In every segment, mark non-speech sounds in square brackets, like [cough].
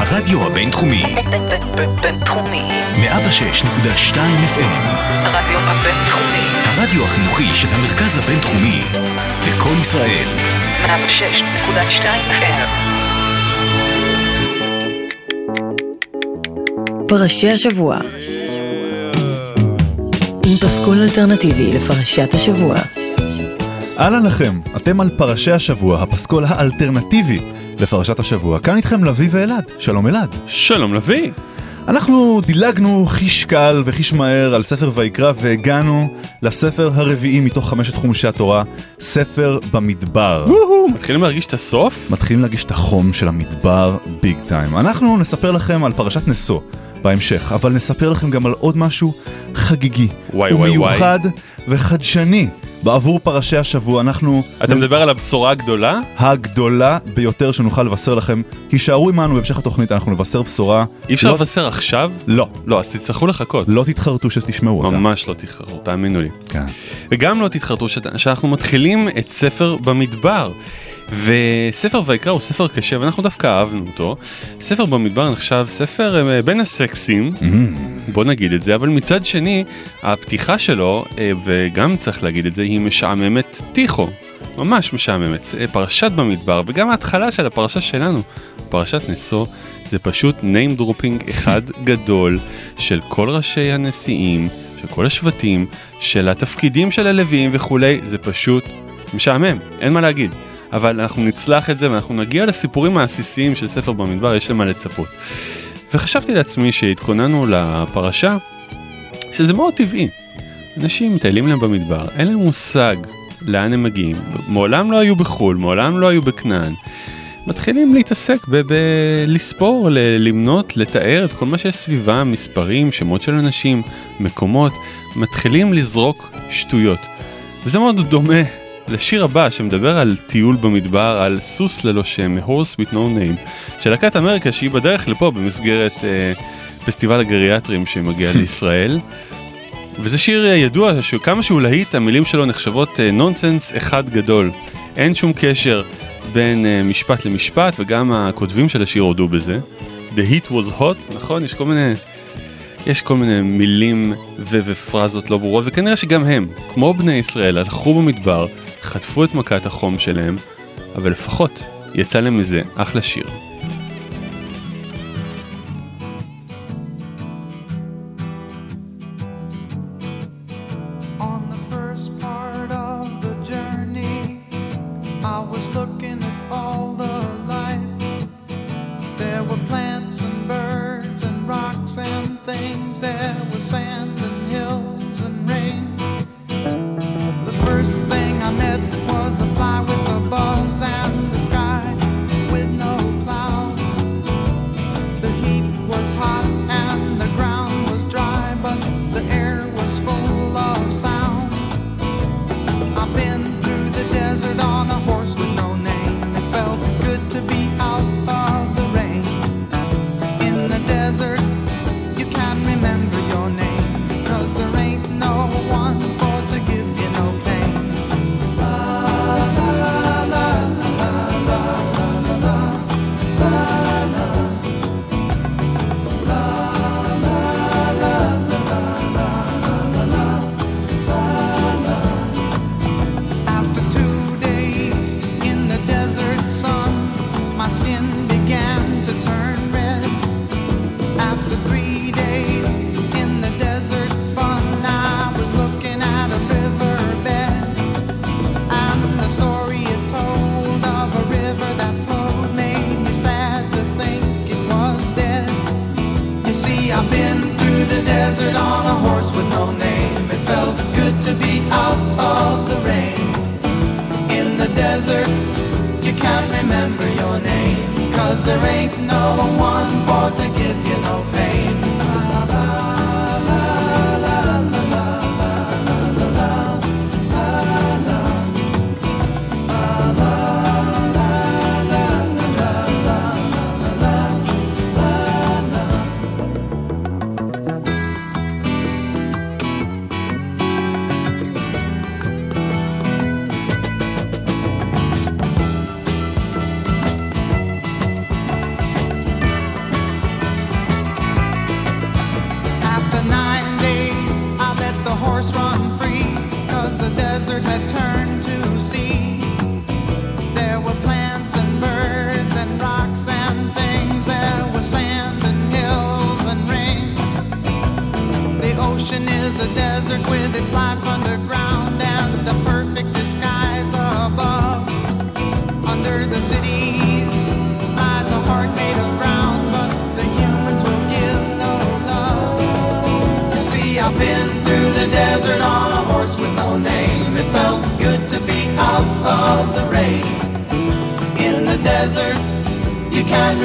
הרדיו הבינתחומי. בינתחומי. 106.2 FM. הרדיו הבינתחומי. הרדיו החינוכי של המרכז הבינתחומי. לקום ישראל. 106.2 FM. פרשי השבוע עם פסקול אלטרנטיבי לפרשת השבוע. אהלן לכם, אתם על פרשי השבוע, הפסקול האלטרנטיבי לפרשת השבוע. כאן איתכם לביא ואלעד. שלום אלעד. שלום לביא. אנחנו דילגנו חיש קל וחיש מהר על ספר ויקרא והגענו לספר הרביעי מתוך חמשת חומשי התורה, ספר במדבר. וואו, מתחילים להרגיש את הסוף? מתחילים להרגיש את החום של המדבר ביג טיים. אנחנו נספר לכם על פרשת נשוא בהמשך, אבל נספר לכם גם על עוד משהו חגיגי וואי, וואי, ומיוחד וחדשני בעבור פרשי השבוע. אנחנו... אתה מדבר על הבשורה הגדולה? הגדולה ביותר שנוכל לבשר לכם. הישארו עמנו בהמשך התוכנית, אנחנו נבשר בשורה. אי אפשר לא- לבשר עכשיו? לא, לא, אז תצטרכו לחכות. לא תתחרטו שתשמעו אותה. ממש לא תתחרטו, תאמינו לי. כן. וגם לא תתחרטו שאנחנו מתחילים את ספר במדבר. וספר ויקרא הוא ספר קשה ואנחנו דווקא אהבנו אותו. ספר במדבר נחשב ספר אה, בין הסקסים, בוא נגיד את זה, אבל מצד שני הפתיחה שלו, אה, וגם צריך להגיד את זה, היא משעממת טיחו. ממש משעממת. אה, פרשת במדבר וגם ההתחלה של הפרשה שלנו, פרשת נשוא, זה פשוט name dropping [laughs] אחד גדול של כל ראשי הנשיאים, של כל השבטים, של התפקידים של הלוויים וכולי, זה פשוט משעמם, אין מה להגיד. אבל אנחנו נצלח את זה ואנחנו נגיע לסיפורים העסיסיים של ספר במדבר, יש למה לצפות. וחשבתי לעצמי שהתכוננו לפרשה, שזה מאוד טבעי. אנשים מטיילים להם במדבר, אין להם מושג לאן הם מגיעים, מעולם לא היו בחו"ל, מעולם לא היו בכנען. מתחילים להתעסק ב- בלספור, ל- למנות, לתאר את כל מה שיש סביבם, מספרים, שמות של אנשים, מקומות, מתחילים לזרוק שטויות. וזה מאוד דומה לשיר הבא שמדבר על טיול במדבר, על סוס ללא שם, horse with no name, של להקת אמריקה שהיא בדרך לפה במסגרת אה, פסטיבל הגריאטרים שמגיע [laughs] לישראל. וזה שיר אה, ידוע שכמה שהוא להיט המילים שלו נחשבות אה, נונסנס אחד גדול. אין שום קשר בין אה, משפט למשפט וגם הכותבים של השיר הודו בזה. The heat was hot, נכון? יש כל מיני... יש כל מיני מילים ו- ופרזות לא ברורות וכנראה שגם הם, כמו בני ישראל, הלכו במדבר, חטפו את מכת החום שלהם, אבל לפחות יצא להם מזה אחלה שיר.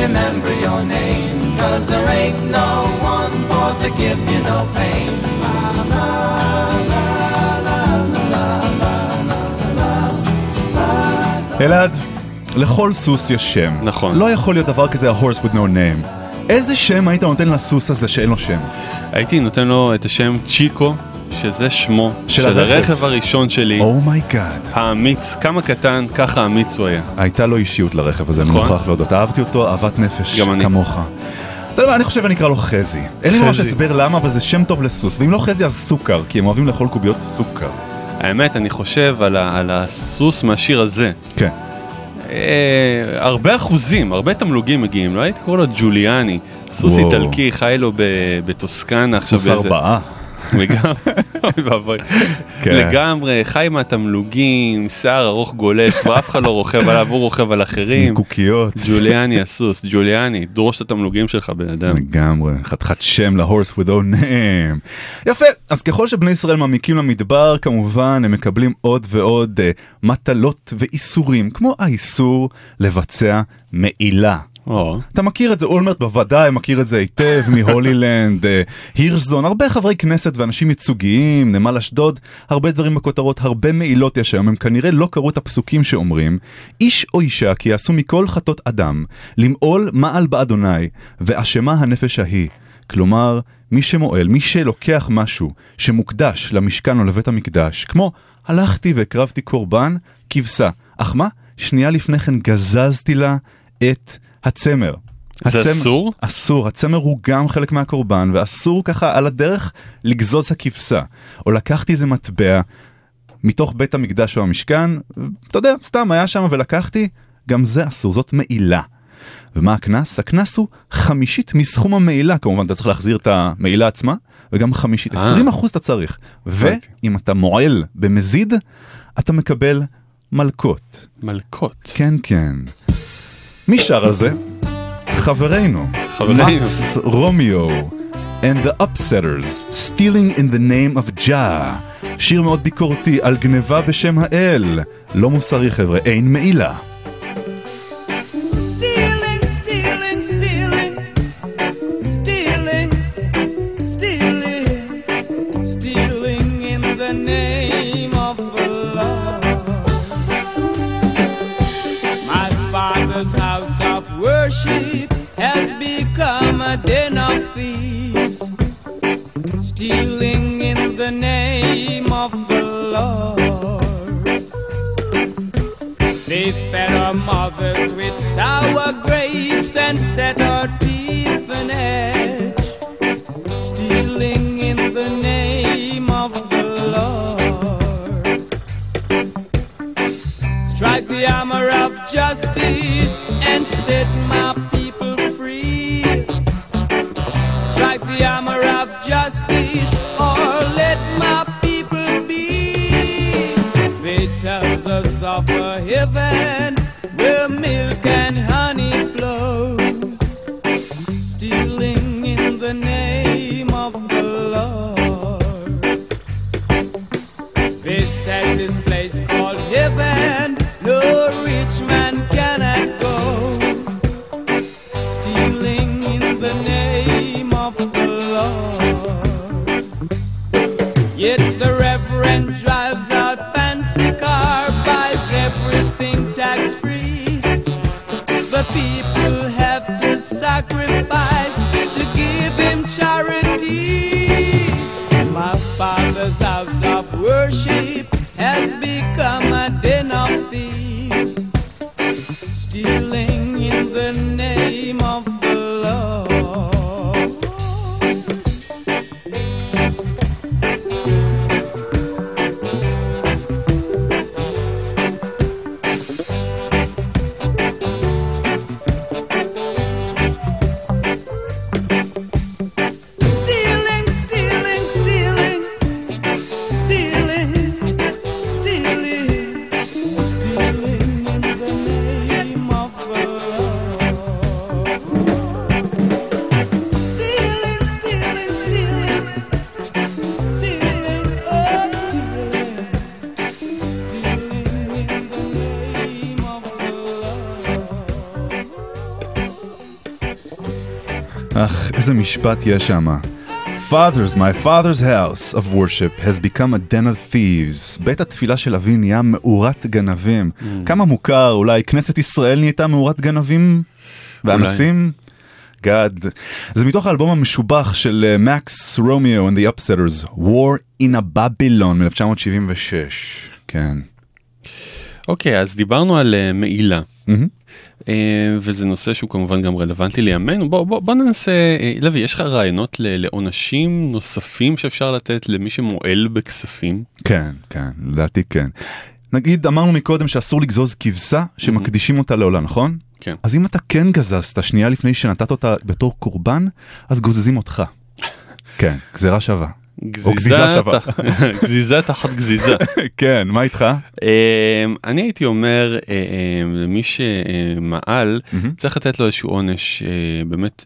Remember your name, cause there ain't no one for to give you no pain. La, la, la, la, la, la, la. אלעד, לכל סוס יש שם. נכון. לא יכול להיות דבר כזה ה-horse with no name. איזה שם היית נותן לסוס הזה שאין לו שם? הייתי נותן לו את השם צ'יקו, שזה שמו של של הרכב. הרכב הראשון שלי, oh my god. האמיץ, כמה קטן, ככה אמיץ הוא היה. הייתה לו אישיות לרכב הזה, אני נכון. מוכרח להודות. אהבתי אותו, אהבת נפש, גם אני. כמוך. אתה יודע מה, אני חושב אני אקרא לו חזי. אין לי ממש. הסבר למה, אבל זה שם טוב לסוס. ואם לא חזי אז סוכר, כי הם אוהבים לאכול קוביות סוכר. האמת, אני חושב על, ה- על הסוס מהשיר הזה. כן. אה, הרבה אחוזים, הרבה תמלוגים מגיעים, לא הייתי קורא לו ג'וליאני. סוס. איטלקי, חי לו בטוסקנה סוס ארבעה. לגמרי, אוי ואבוי. כן. לגמרי, חי מהתמלוגים, שיער ארוך גולש, כבר אף אחד לא רוכב עליו, הוא רוכב על אחרים. קוקיות. ג'וליאני הסוס, ג'וליאני, דרוש את התמלוגים שלך בן אדם. לגמרי, חתיכת שם להורס with no name. יפה, אז ככל שבני ישראל מעמיקים למדבר, כמובן הם מקבלים עוד ועוד אה, מטלות ואיסורים, כמו האיסור לבצע מעילה. או, אתה מכיר את זה, אולמרט בוודאי מכיר את זה היטב, [laughs] מהולילנד, אה, הירשזון, הרבה חברי כנסת ואנשים ייצוגיים, נמל אשדוד, הרבה דברים בכותרות, הרבה מעילות יש היום, הם כנראה לא קראו את הפסוקים שאומרים, איש או אישה כי יעשו מכל חטות אדם, למעול מעל באדוני, ואשמה הנפש ההיא. כלומר, מי שמועל, מי שלוקח משהו שמוקדש למשכן או לבית המקדש, כמו הלכתי והקרבתי קורבן, כבשה, אך מה? שנייה לפני כן גזזתי לה את הצמר. זה הצמר- אסור? אסור, הצמר הוא גם חלק מהקורבן, ואסור ככה על הדרך לגזוז הכבשה. או לקחתי איזה מטבע מתוך בית המקדש או המשכן, אתה יודע, סתם היה שם ולקחתי, גם זה אסור, זאת מעילה. ומה הקנס? הקנס הוא חמישית מסכום המעילה, כמובן אתה צריך להחזיר את המעילה עצמה, וגם חמישית, אה. 20 אחוז אתה צריך. אוקיי. ואם אתה מועל במזיד, אתה מקבל מלקות. מלקות. כן, כן. מי שר על זה? חברנו. חברנו. מקס רומיו. And the Upsetters, Stealing in the Name of Jah. שיר מאוד ביקורתי על גניבה בשם האל. לא מוסרי חבר'ה, אין מעילה. Worship has become a den of thieves, stealing in the name of the Lord. They fed our mothers with sour grapes and set our teeth an edge, stealing in the name of the Lord. Strike the hammer of justice and set my heaven משפט יש שם. Fathers, my father's house of worship has become a den of thieves. בית התפילה של אבי נהיה מאורת גנבים. Mm. כמה מוכר, אולי כנסת ישראל נהייתה מאורת גנבים? ואנסים? גאד. זה מתוך האלבום המשובח של מקס רומיו and the Upsetters, War in a Babylon מ-1976. כן. אוקיי, אז דיברנו על אה, מעילה. מהמם. אה, וזה נושא שהוא כמובן גם רלוונטי לימינו. בוא, בוא, בוא ננסה, אה, לוי, יש לך רעיונות לעונשים נוספים שאפשר לתת למי שמועל בכספים? כן, כן, לדעתי כן. נגיד, אמרנו מקודם שאסור לגזוז כבשה שמקדישים אותה לעולה, נכון? כן. אז אם אתה כן גזזת שנייה לפני שנתת אותה בתור קורבן, אז גוזזים אותך. [laughs] כן, גזירה שווה. או גזיזה שווה. [laughs] גזיזה תחת גזיזה. [laughs] כן, מה איתך? אה, אני הייתי אומר אה, אה, למי שמעל צריך לתת לו איזשהו עונש אה, באמת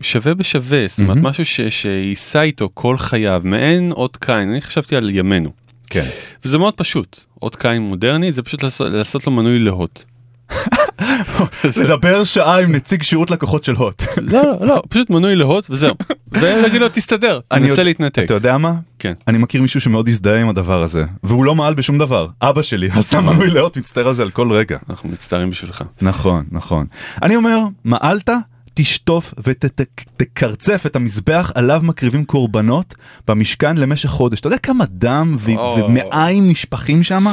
שווה בשווה, זאת אומרת. משהו שיישא איתו כל חייו, מעין אות קין, אני חשבתי על ימינו. כן. וזה מאוד פשוט, אות קין מודרני זה פשוט לעשות לו מנוי להוט. [laughs] לדבר שעה עם נציג שירות לקוחות של הוט. [laughs] לא, לא, לא, פשוט מנוי להוט וזהו. [laughs] ולהגיד לו תסתדר, אני תנסה להתנתק. אתה יודע מה? כן. אני מכיר מישהו שמאוד הזדהה עם הדבר הזה, והוא לא מעל בשום דבר. אבא שלי עשה מנוי לאות, מצטער על זה על כל רגע. אנחנו מצטערים בשבילך. נכון, נכון. אני אומר, מעלת, תשטוף ותקרצף את המזבח עליו מקריבים קורבנות במשכן למשך חודש. אתה יודע כמה דם ו- או. ומעיים נשפכים שם?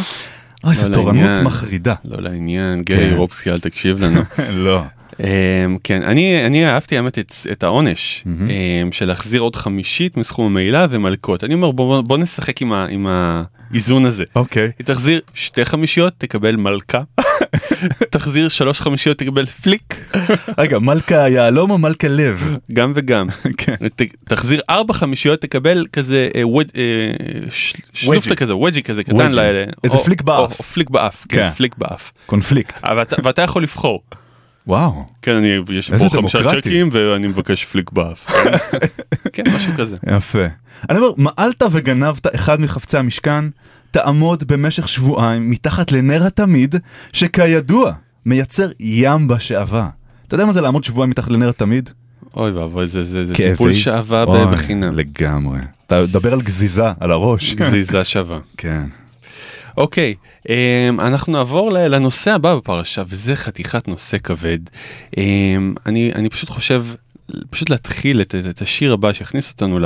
אוי, זו לא תורנות. מחרידה. לא לעניין, גרי רובסקי אל תקשיב לנו. [laughs] לא. אמ, כן, אני, אני אהבתי האמת את, העונש אמ, של להחזיר עוד חמישית מסכום המעילה ומלקות. אני אומר בוא, נשחק עם, ה, האיזון הזה. אוקיי. היא תחזיר שתי חמישיות תקבל מלכה, [laughs] תחזיר שלוש חמישיות תקבל פליק, רגע, מלכה יהלום או מלכה לב? גם וגם. כן. ת, תחזיר ארבע חמישיות תקבל כזה אה, ווד, אה, ש, שלופטה כזה ווג'י כזה קטן. איזה פליק באף. פליק באף, כן, כן. פליק באף. קונפליקט. ואתה יכול לבחור. וואו. כן, אני, יש פה חמישה. צ'קים ואני מבקש פליק באף. [laughs] כן, משהו כזה. יפה. אני אומר, מעלת וגנבת אחד מחפצי המשכן, תעמוד במשך שבועיים מתחת לנר התמיד, שכידוע, מייצר ים בשעווה. אתה יודע מה זה לעמוד שבועיים מתחת לנר התמיד? אוי ואבוי, זה, זה, זה. טיפול שעווה בחינם. לגמרי. אתה מדבר על גזיזה, על הראש. גזיזה שווה. כן. אוקיי, אמ, אנחנו נעבור לנושא הבא בפרשה, וזה חתיכת נושא כבד. אמ, אני, אני פשוט חושב, פשוט להתחיל את, את השיר הבא שיכניס אותנו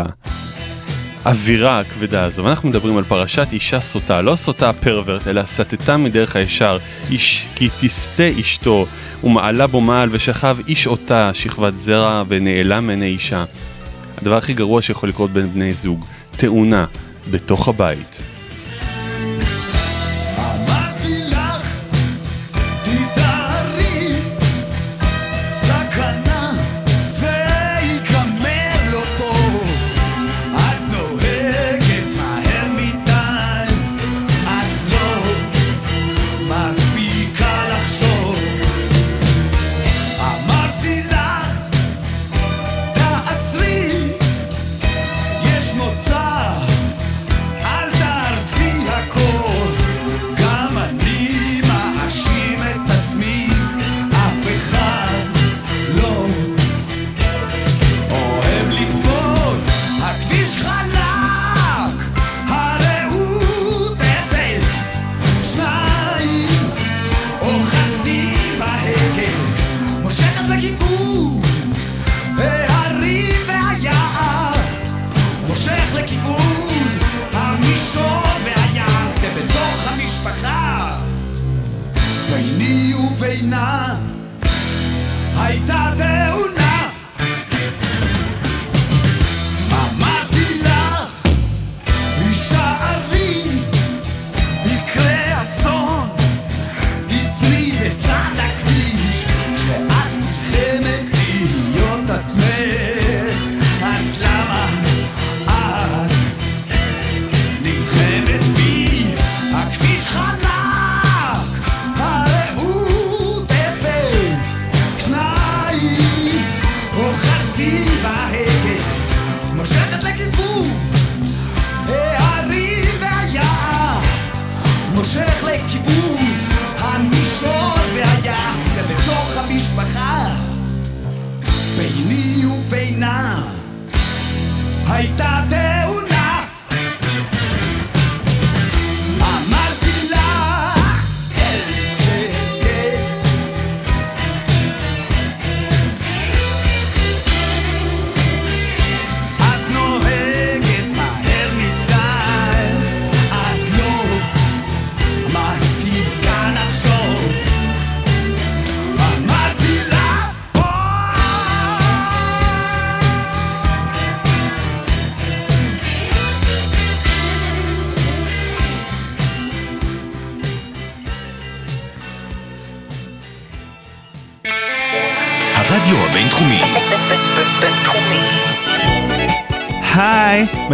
לאווירה הכבדה הזו. ואנחנו מדברים על פרשת אישה סוטה, לא סוטה פרוורט, אלא סטתה מדרך הישר, איש, כי תסטה אשתו, ומעלה בו מעל, ושכב איש אותה, שכבת זרע, ונעלם מעיני אישה. הדבר הכי גרוע שיכול לקרות בין בני זוג, תאונה, בתוך הבית.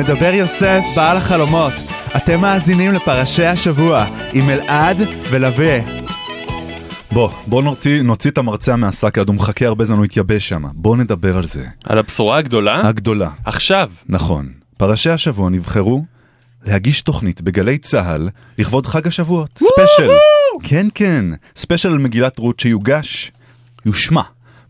מדבר יוסף, בעל החלומות. אתם מאזינים לפרשי השבוע עם אלעד ולווה. בוא, בוא נוציא, נוציא את המרצע מהשק, הוא מחכה הרבה זמן, הוא התייבש שם. בוא נדבר על זה. על הבשורה הגדולה? הגדולה. עכשיו. נכון. פרשי השבוע נבחרו להגיש תוכנית בגלי צה"ל לכבוד חג השבועות. ספיישל. כן, כן. ספיישל על מגילת רות שיוגש, יושמע,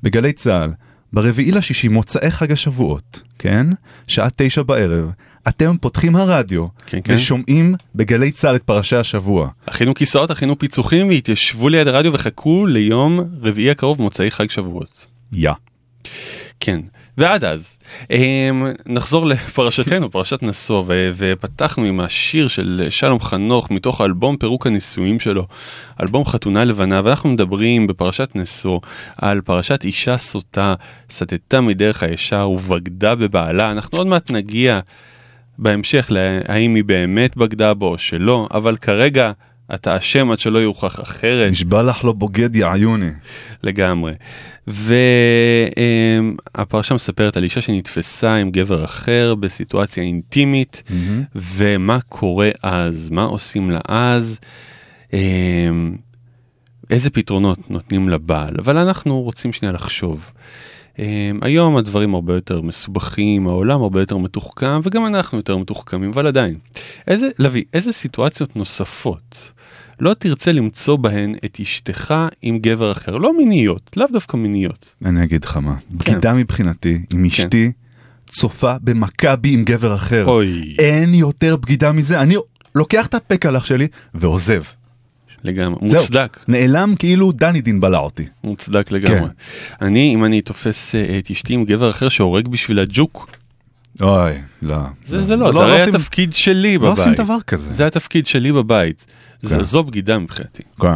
בגלי צה"ל, ברביעי לשישי מוצאי חג השבועות, כן? שעה תשע בערב. אתם פותחים הרדיו כן, כן. ושומעים בגלי צה"ל את פרשי השבוע. הכינו כיסאות, הכינו פיצוחים והתיישבו ליד הרדיו וחכו ליום רביעי הקרוב מוצאי חג שבועות. יא. כן. ועד אז, אמ, נחזור לפרשתנו, פרשת ו- ופתחנו עם השיר של שלום חנוך מתוך אלבום פירוק הנישואים שלו, אלבום חתונה לבנה, ואנחנו מדברים בפרשת נשוא על פרשת אישה סוטה, סטתה מדרך הישר ובגדה בבעלה, אנחנו עוד מעט נגיע בהמשך להאם היא באמת בגדה בו או שלא, אבל כרגע אתה אשם עד שלא יוכח אחרת. נשבע לך לא בוגד יא עיוני. לגמרי. והפרשה מספרת על אישה שנתפסה עם גבר אחר בסיטואציה אינטימית, ומה קורה אז, מה עושים לה אז, אמ, איזה פתרונות נותנים לבעל, אבל אנחנו רוצים שנייה לחשוב. אמ, היום הדברים הרבה יותר מסובכים, העולם הרבה יותר מתוחכם, וגם אנחנו יותר מתוחכמים, אבל עדיין. איזה, לביא, איזה סיטואציות נוספות לא תרצה למצוא בהן את אשתך עם גבר אחר, לא מיניות, לאו דווקא מיניות. אני אגיד לך מה, בגידה מבחינתי, עם אשתי, צופה במכבי עם גבר אחר. אוי. אין יותר בגידה מזה, אני לוקח את הפקלח שלי ועוזב. לגמרי, זהו. מוצדק, נעלם כאילו דני דין בלע אותי. מוצדק לגמרי. כן. אני, אם אני תופס אה, את אשתי עם גבר אחר שהורג בשביל הג'וק, אוי, לא. זה, זה לא, זה הרי התפקיד שלי לא עושים בבית. דבר כזה. זה התפקיד שלי בבית. זה- כן. זו בגידה מבחינתי. כן.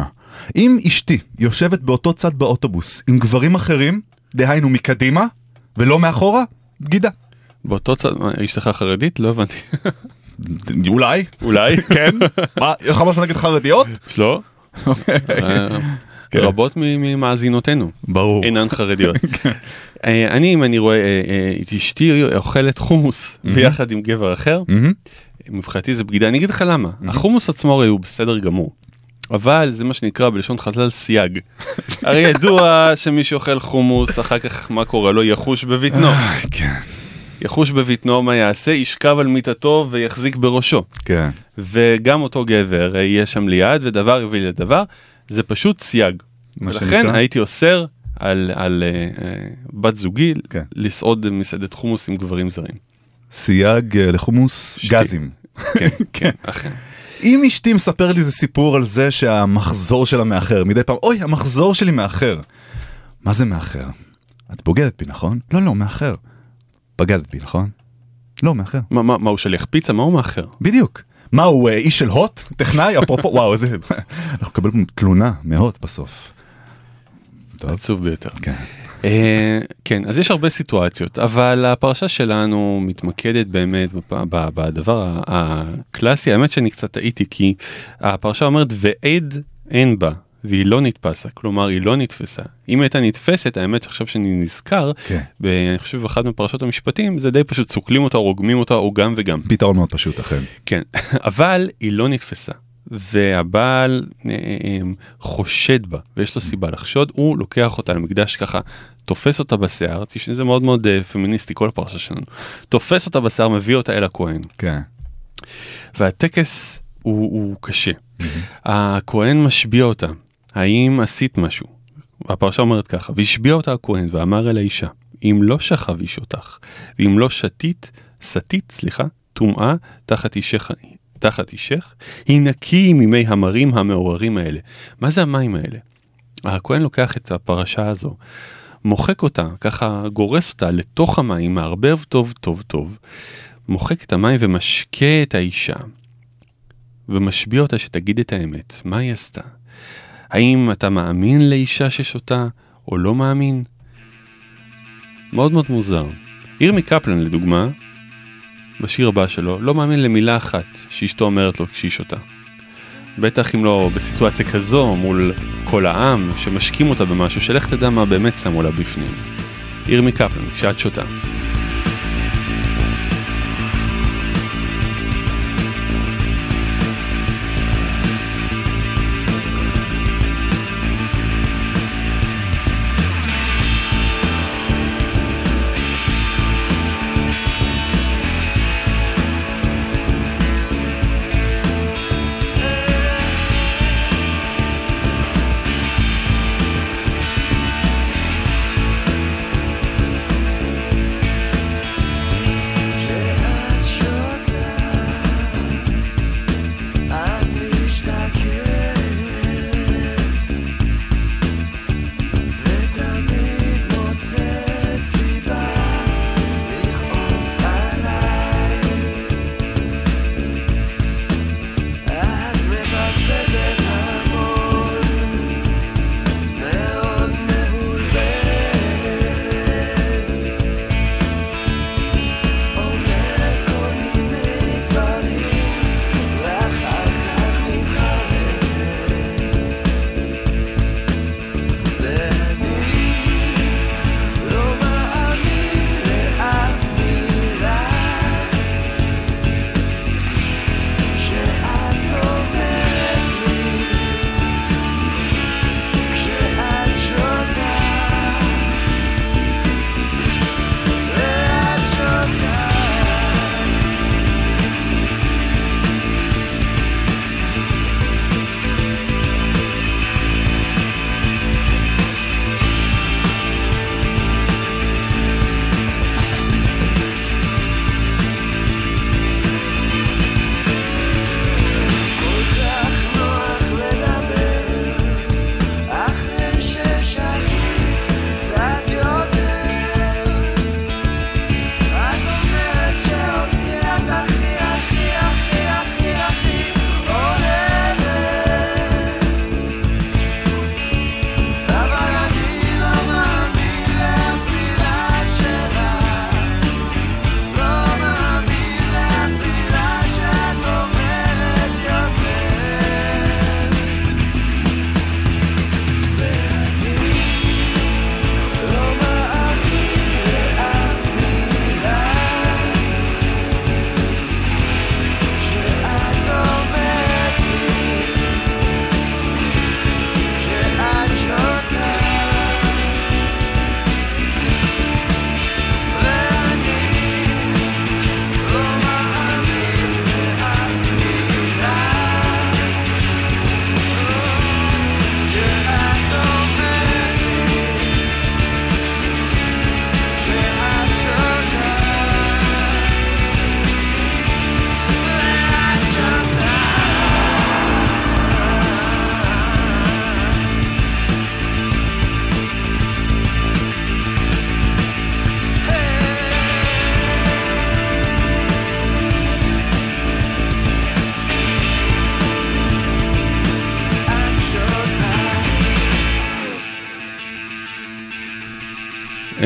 אם אשתי יושבת באותו צד באוטובוס עם גברים אחרים, דהיינו מקדימה, ולא מאחורה, בגידה. באותו צד, אשתך חרדית? לא הבנתי. אולי, אולי? כן. מה, יש לך משהו נגד חרדיות? לא? אה, כן. רבות ממאזינותינו ברור. אינן חרדיות. [laughs] אה, אני אם אני רואה אה, את אשתי אוכלת חומוס ביחד עם גבר אחר. מבחינתי זה בגידה, אני אגיד לך למה, החומוס עצמו הרי הוא בסדר גמור. אבל זה מה שנקרא בלשון חז"ל סייג. [laughs] הרי ידוע שמי שאוכל חומוס אחר כך מה קורה לו יחוש בבטנו. כן, יחוש בבטנו מה יעשה ישכב על מיטתו ויחזיק בראשו. כן. וגם אותו גבר אה, יהיה שם ליד ודבר יוביל לדבר זה פשוט סייג. ולכן? הייתי אוסר על, על אה, בת זוגי כן. לסעוד מסעדת חומוס עם גברים זרים. סייג אה, לחומוס שתי. גזים. כן, [laughs] כן, אכן. אם אשתי מספר לי איזה סיפור על זה שהמחזור שלה מאחר, מדי פעם, אוי, המחזור שלי מאחר. מה זה מאחר? את בוגדת בי, נכון? לא, לא, מאחר. בגדת בי, נכון? לא, מאחר. מה, מה, מה הוא שליח פיצה? מה הוא מאחר? בדיוק. מה, הוא אה, איש של הוט? טכנאי? אפרופו, וואו, איזה... [laughs] אנחנו נקבל תלונה מהוט בסוף. עצוב ביותר. כן. אה, כן, אז יש הרבה סיטואציות, אבל הפרשה שלנו מתמקדת באמת בדבר הקלאסי, האמת שאני קצת טעיתי, כי הפרשה אומרת ועד אין בה. והיא לא נתפסה, כלומר היא לא נתפסה. אם הייתה נתפסת, האמת עכשיו שאני נזכר, כן. ב- אני חושב באחת מפרשות המשפטים, זה די פשוט סוקלים אותה, רוגמים אותה, או גם וגם. פתרון מאוד פשוט, אכן. כן, [laughs] אבל היא לא נתפסה. והבעל אה, אה, חושד בה, ויש לו סיבה לחשוד, הוא לוקח אותה למקדש ככה, תופס אותה בשיער, זה מאוד מאוד אה, פמיניסטי כל הפרשה שלנו, תופס אותה בשיער, מביא אותה אל הכהן, כן. והטקס הוא, הוא קשה. הכהן משביע אותה, האם עשית משהו? הפרשה אומרת ככה, והשביע אותה הכהן ואמר אל האישה, אם לא שכב איש אותך, ואם לא שתית, סטית, סליחה, טומאה תחת אישך, תחת אישך, הינקי ממי המרים המעוררים האלה. מה זה המים האלה? הכהן לוקח את הפרשה הזו, מוחק אותה, ככה גורס אותה לתוך המים, מערבב טוב טוב טוב, מוחק את המים ומשקה את האישה, ומשביע אותה שתגיד את האמת, מה היא עשתה? האם אתה מאמין לאישה ששותה או לא מאמין? מאוד מאוד מוזר. ירמי קפלן לדוגמה, בשיר הבא שלו, לא מאמין למילה אחת שאשתו אומרת לו כשהיא שותה. בטח אם לא בסיטואציה כזו מול כל העם שמשקים אותה במשהו שלך תדע מה באמת שמו לה בפנים. ירמי קפלן, כשאת שותה.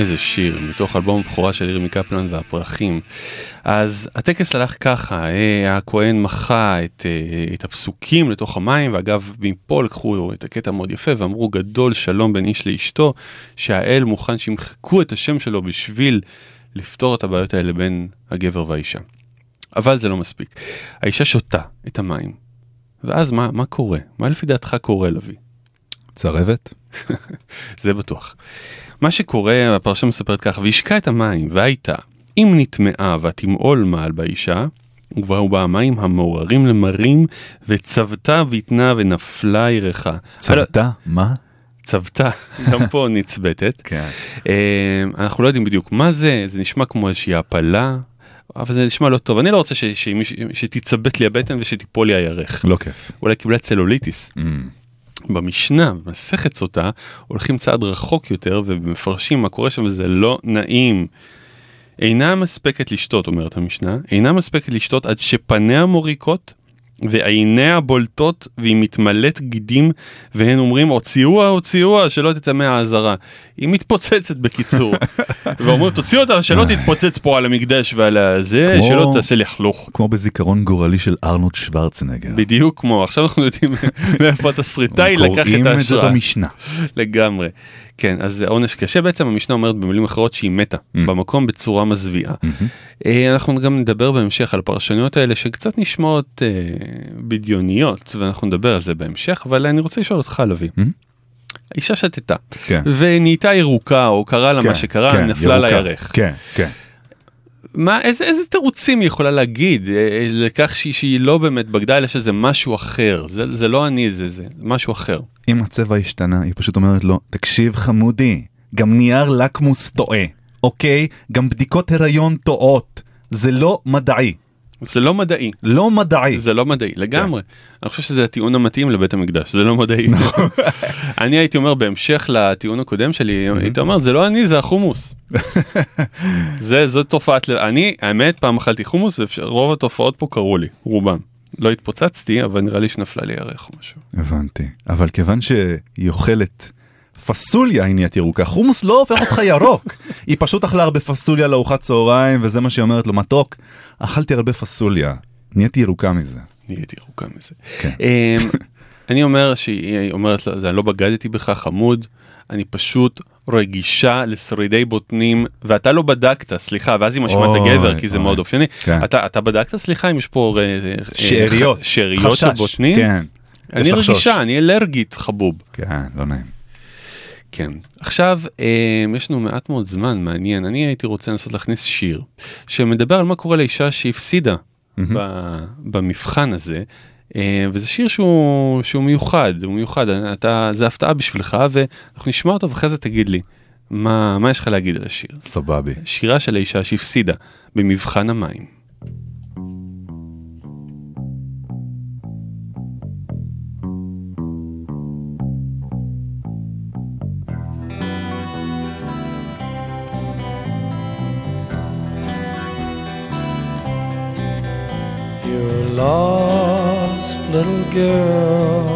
איזה שיר, מתוך אלבום הבכורה של ירמי קפלן והפרחים. אז הטקס הלך ככה, אה, הכהן מחה את, אה, את הפסוקים לתוך המים, ואגב, מפה לקחו את הקטע מאוד יפה ואמרו גדול שלום בין איש לאשתו, שהאל מוכן שימחקו את השם שלו בשביל לפתור את הבעיות האלה בין הגבר והאישה. אבל זה לא מספיק. האישה שותה את המים, ואז מה, מה קורה? מה לפי דעתך קורה, לביא? צרבת? [laughs] זה בטוח. מה שקורה, הפרשה מספרת כך, והשקע את המים, והייתה, אם נטמעה ותמעול מעל באישה, ובאו בה המים המעוררים למרים, וצבתה ויתנה ונפלה ירחה. צבתה? מה? צבתה, [laughs] גם פה נצבטת. כן. אה, אנחנו לא יודעים בדיוק מה זה, זה נשמע כמו איזושהי הפלה, אבל זה נשמע לא טוב, אני לא רוצה ש- שמישהו- שתצבט לי הבטן ושתיפול לי הירך. לא כיף. אולי קיבלה צלוליטיס. Mm. במשנה, במסכת סוטה, הולכים צעד רחוק יותר ומפרשים מה קורה שם וזה לא נעים. אינה מספקת לשתות, אומרת המשנה, אינה מספקת לשתות עד שפניה מוריקות ועיניה בולטות והיא מתמלאת גידים והן אומרים הוציאוה הוציאוה שלא תטמא האזהרה. היא מתפוצצת בקיצור. [laughs] ואומרים תוציא אותה שלא תתפוצץ פה על המקדש ועל הזה כמו- שלא תעשה לכלוך. כמו בזיכרון גורלי של ארנולד שוורצנגר. בדיוק כמו עכשיו אנחנו יודעים [laughs] מאיפה התסריטאי לקח את קוראים את זה ההשראה. במשנה. לגמרי. כן, אז זה עונש קשה בעצם, המשנה אומרת במילים אחרות שהיא מתה Mm. במקום בצורה מזוויעה. אה, אנחנו גם נדבר בהמשך על הפרשנויות האלה שקצת נשמעות אה, בדיוניות, ואנחנו נדבר על זה בהמשך, אבל אני רוצה לשאול אותך, לביא. Mm. האישה שתתה, כן. ונהייתה ירוקה, או קרה לה מה כן, שקרה, כן, נפלה. לירך. כן, כן. מה, איזה, איזה תירוצים היא יכולה להגיד אה, אה, לכך שהיא, שהיא לא באמת בגדה, אלא שזה משהו אחר, זה, זה לא אני, זה, זה משהו אחר. אם הצבע השתנה, היא פשוט אומרת לו, תקשיב חמודי, גם נייר לקמוס טועה, אוקיי? גם בדיקות הריון טועות. זה לא מדעי. זה לא מדעי. לא מדעי. זה לא מדעי לגמרי. אני חושב שזה הטיעון המתאים לבית המקדש, זה לא מדעי. [laughs] אני הייתי אומר בהמשך לטיעון הקודם שלי, הייתי אומר זה לא אני זה החומוס. [laughs] זה זו תופעת. אני האמת פעם אכלתי חומוס רוב התופעות פה קרו לי, רובם. לא התפוצצתי אבל נראה לי שנפלה לי ירך או משהו. הבנתי. אבל כיוון שהיא אוכלת פסוליה היא נהיית ירוקה, חומוס לא הופך אותך ירוק. [laughs] היא פשוט אכלה הרבה פסוליה לארוחת צהריים, וזה מה שהיא אומרת לו, מתוק, אכלתי הרבה פסוליה, נהייתי ירוקה מזה. נהייתי ירוקה מזה. כן. אמ, [laughs] אני אומר שהיא אומרת לו, "זה, אני לא בגדתי בך חמוד, אני פשוט רגישה לשרידי בוטנים, ואתה לא בדקת, סליחה, ואז היא מאשימה את אוי, הגבר, כי זה. מאוד אופייני. כן. אתה, אתה בדקת, סליחה, אם יש פה אה, אה, שאריות. שאריות של. בוטנים? כן. אני. רגישה, אני אלרגית חבוב. כן, לא נעים. כן. עכשיו, אה, יש לנו מעט מאוד זמן, מעניין. אני הייתי רוצה לנסות להכניס שיר שמדבר על מה קורה לאישה שהפסידה ב- במבחן הזה. אה, וזה שיר שהוא, שהוא מיוחד, הוא מיוחד, אתה, זה הפתעה בשבילך ואנחנו נשמע אותו ואחרי זה תגיד לי מה, מה יש לך להגיד על השיר. סבבי. שירה של האישה שהפסידה במבחן המים. Lost, little girl.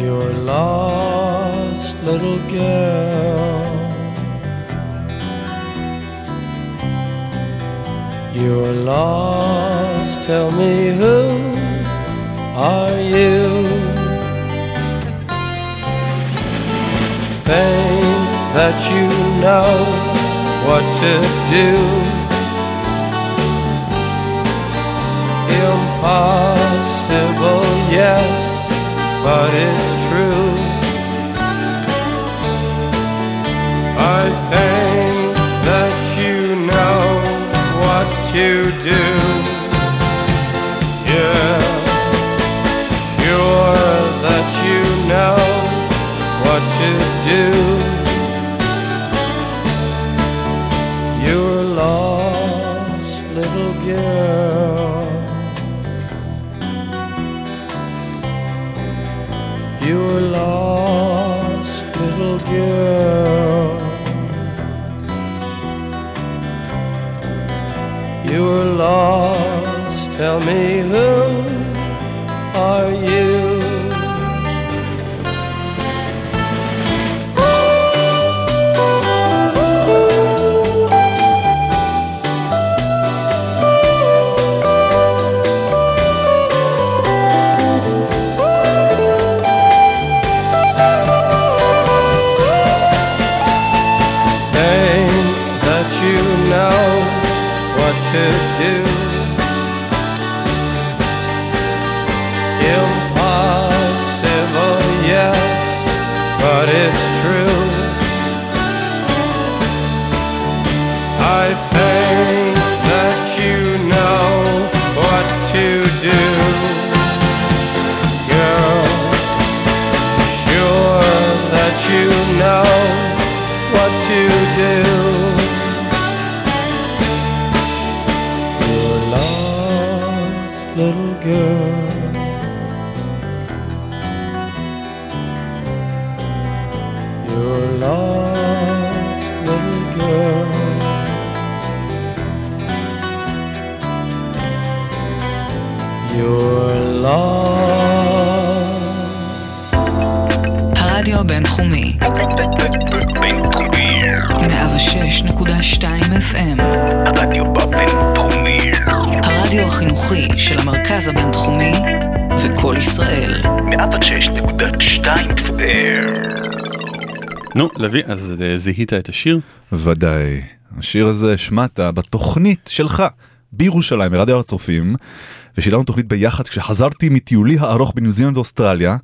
You're lost, little girl. You're lost, tell me who are you? Think that you know what to do. Impossible, yes, but it's true. I think that you know what to do. Yeah, sure that you know what to do. נו, לביא, אז אה, זיהית את השיר? ודאי. השיר הזה השמעת בתוכנית שלך בירושלים, ברדיו הר הצופים, ושידרנו תוכנית ביחד כשחזרתי מטיולי הארוך בניו זילנד ואוסטרליה,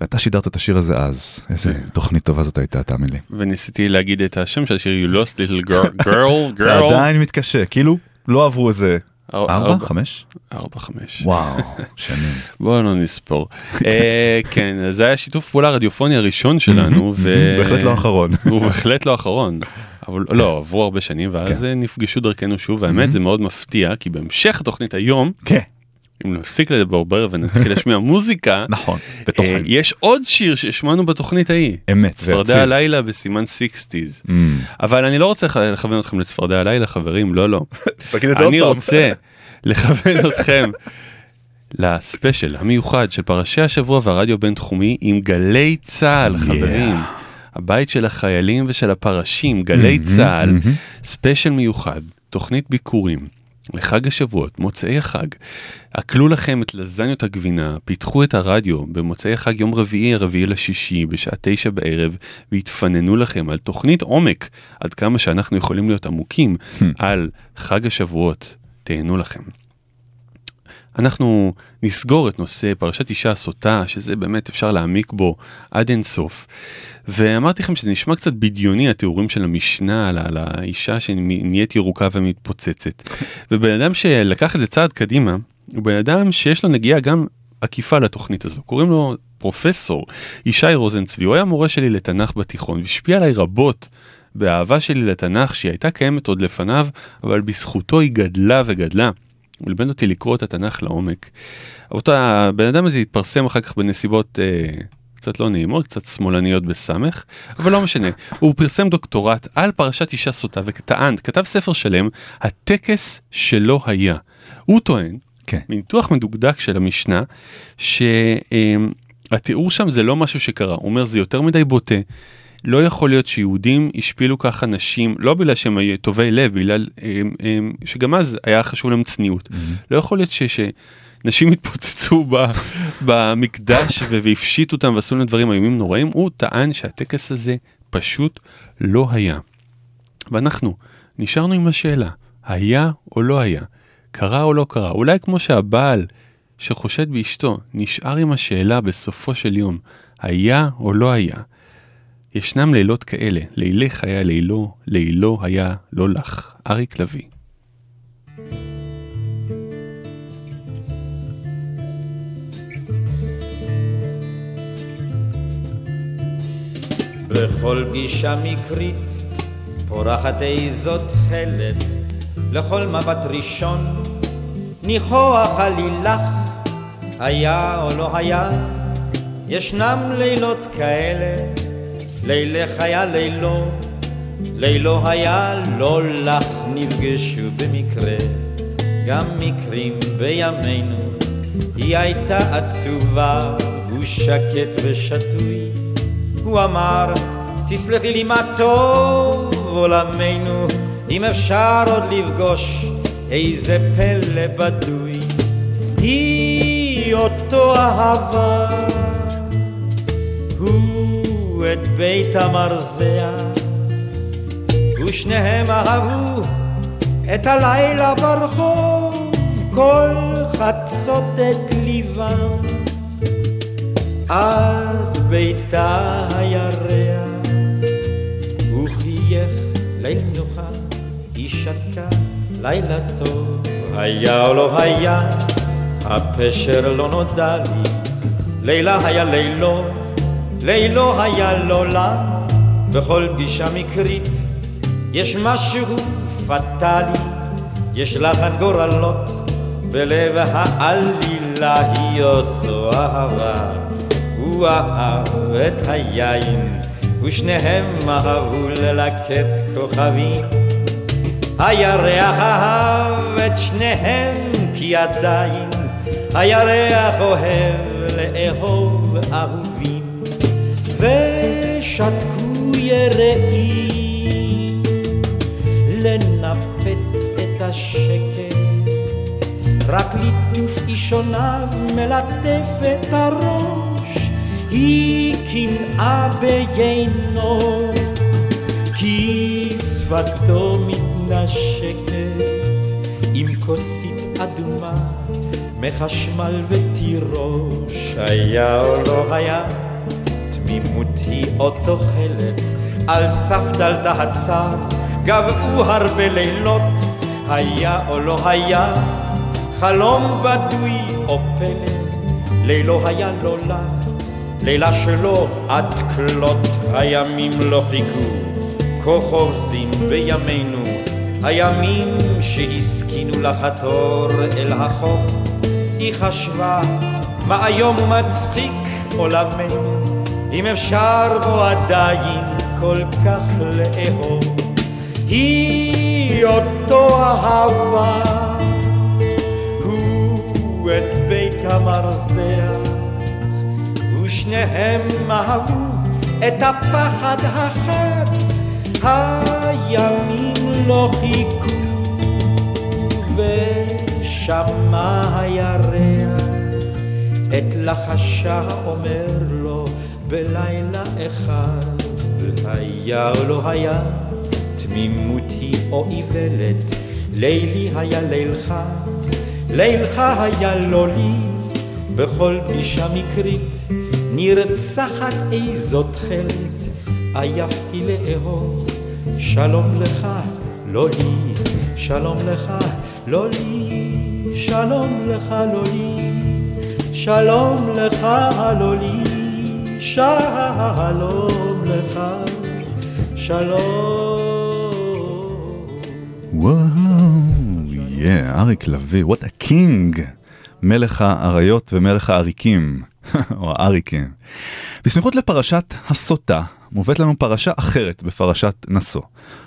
ואתה שידרת את השיר הזה אז. איזה תוכנית טובה זאת הייתה, תאמין לי. וניסיתי להגיד את השם של השיר You lost little [laughs] girl, girl, girl. עדיין מתקשה, כאילו לא עברו איזה ארבע, חמש? ארבע, חמש. וואו, שנים. [laughs] בואו לא נספור. אה, כן, זה היה שיתוף פעולה רדיופוני הראשון שלנו. בהחלט לא האחרון. [laughs] הוא בהחלט לא האחרון. אבל לא, עברו הרבה שנים, ואז כן. נפגשו דרכנו שוב, והאמת זה מאוד מפתיע, כי בהמשך התוכנית היום, כן, אם נפסיק לברבר ונתחיל להשמיע [laughs] מוזיקה, נכון, אה, בתוכן. יש עוד שיר שהשמענו בתוכנית ההיא. אמת, צפרדע. הלילה בסימן 60's. Mm. אבל אני לא רוצה לכוון אתכם לצפרדע הלילה, חברים, לא, לא. [laughs] אני. רוצה [laughs] לכוון אתכם לספיישל המיוחד של פרשי השבוע והרדיו בינתחומי עם גלי צה"ל, חברים. הבית של החיילים ושל הפרשים, גלי צה"ל, ספיישל מיוחד, תוכנית ביקורים. לחג השבועות, מוצאי החג, עקלו לכם את לזניות הגבינה, פיתחו את הרדיו במוצאי החג יום רביעי, הרביעי לשישי, בשעה תשע בערב, והתפננו לכם על תוכנית עומק, עד כמה שאנחנו יכולים להיות עמוקים, על חג השבועות. תהנו לכם. אנחנו נסגור את נושא פרשת אישה סוטה, שזה באמת אפשר להעמיק בו עד אין סוף. ואמרתי לכם שזה נשמע קצת בדיוני התיאורים של המשנה על, על האישה שנהיית ירוקה ומתפוצצת. [laughs] ובן אדם שלקח את זה צעד קדימה, הוא בן אדם שיש לו נגיעה גם עקיפה לתוכנית הזו. קוראים לו פרופסור ישי רוזנצבי, הוא היה מורה שלי לתנ"ך בתיכון, והשפיע עליי רבות. באהבה שלי לתנ"ך שהיא הייתה קיימת עוד לפניו, אבל בזכותו היא גדלה וגדלה. הוא לימד אותי לקרוא את התנ"ך לעומק. אותו הבן אדם הזה התפרסם אחר כך בנסיבות אה, קצת לא נעימות, קצת שמאלניות בסמך, אבל לא משנה. [laughs] הוא פרסם דוקטורט על פרשת אישה סוטה וטען, כתב ספר שלם, הטקס שלא היה. הוא טוען, כן. מניתוח מדוקדק של המשנה, שהתיאור שם זה לא משהו שקרה. הוא אומר זה יותר מדי בוטה. לא יכול להיות שיהודים השפילו ככה נשים, לא בגלל שהם היו טובי לב, בגלל הם, הם, שגם אז היה חשוב להם צניעות. לא יכול להיות ש, שנשים התפוצצו ב, במקדש והפשיטו אותם ועשו להם דברים איומים נוראים. הוא טען שהטקס הזה פשוט לא היה. ואנחנו נשארנו עם השאלה, היה או לא היה? קרה או לא קרה? אולי כמו שהבעל שחושד באשתו נשאר עם השאלה בסופו של יום, היה או לא היה? ישנם לילות כאלה, לילך היה לילו, לילו היה לא לך. אריק לביא. בכל פגישה מקרית פורחת איזו תכלת, לכל מבט ראשון ניחוח עלילך, היה או לא היה, ישנם לילות כאלה, לילך היה לילו, לילו היה לא לך, נפגשו במקרה, גם מקרים בימינו, היא הייתה עצובה, הוא שקט ושתוי. הוא אמר, תסלחי לי מה טוב עולמנו, אם אפשר עוד לפגוש איזה פלא בדוי. היא אותו אהבה, הוא את בית המרזע, ושניהם אהבו את הלילה ברחוב, כל חצות את ליבם. עד ביתה הירח, הוא חייך ליל מנוחה, היא שתקה לילה טוב. היה או לא היה, הפשר לא נודע לי, לילה היה לילו, לילו היה לא לה, בכל פגישה מקרית יש משהו פטאלי, יש לחן גורלות, בלב העלילה היא אותו אהבה. הוא אהב את היין, ושניהם אהבו ללקט כוכבים. הירח אהב את שניהם, כי עדיין הירח אוהב לאהוב אהובים, ושתקו יראים לנפץ את השקט, רק ליטוף אישוניו מלטף את הראש, היא קנאה ביינו, כי שפתו מתנשקת עם כוסית אדומה מחשמל ותירוש, היה או לא היה, היא עוד תוחלת, על סף דלתה הצר, גבעו הרבה לילות, היה או לא היה, חלום בדוי או פלא, לילו היה לא לה, לילה שלו עד כלות, הימים לא חיכו, כה חובזים בימינו, הימים שהסכינו לחתור אל החוף, היא חשבה מה איום ומצחיק עולמנו, אם אפשר בו עדיין כל כך לאהוב. היא אותו אהבה, הוא את בית המרזח, ושניהם אהבו את הפחד החד, הימים לא חיכו, ושמע הירח את לחשה אומר לו בלילה אחד, והיה או לא היה, תמימות היא או איוולת, לילי היה לילך, לילך היה לא לי, בכל פגישה מקרית, נרצחת איזו תכלת, עייפתי לאהוב, שלום לך, לא לי, שלום לך, לא לי, שלום לך, לא לי, שלום לך, לא לי, שלום לך, שלום. וואו, יא, אריק לביא, what a king, מלך האריות ומלך העריקים, [laughs] או האריקים. בסמיכות לפרשת הסוטה, מובאת לנו פרשה אחרת בפרשת נשוא,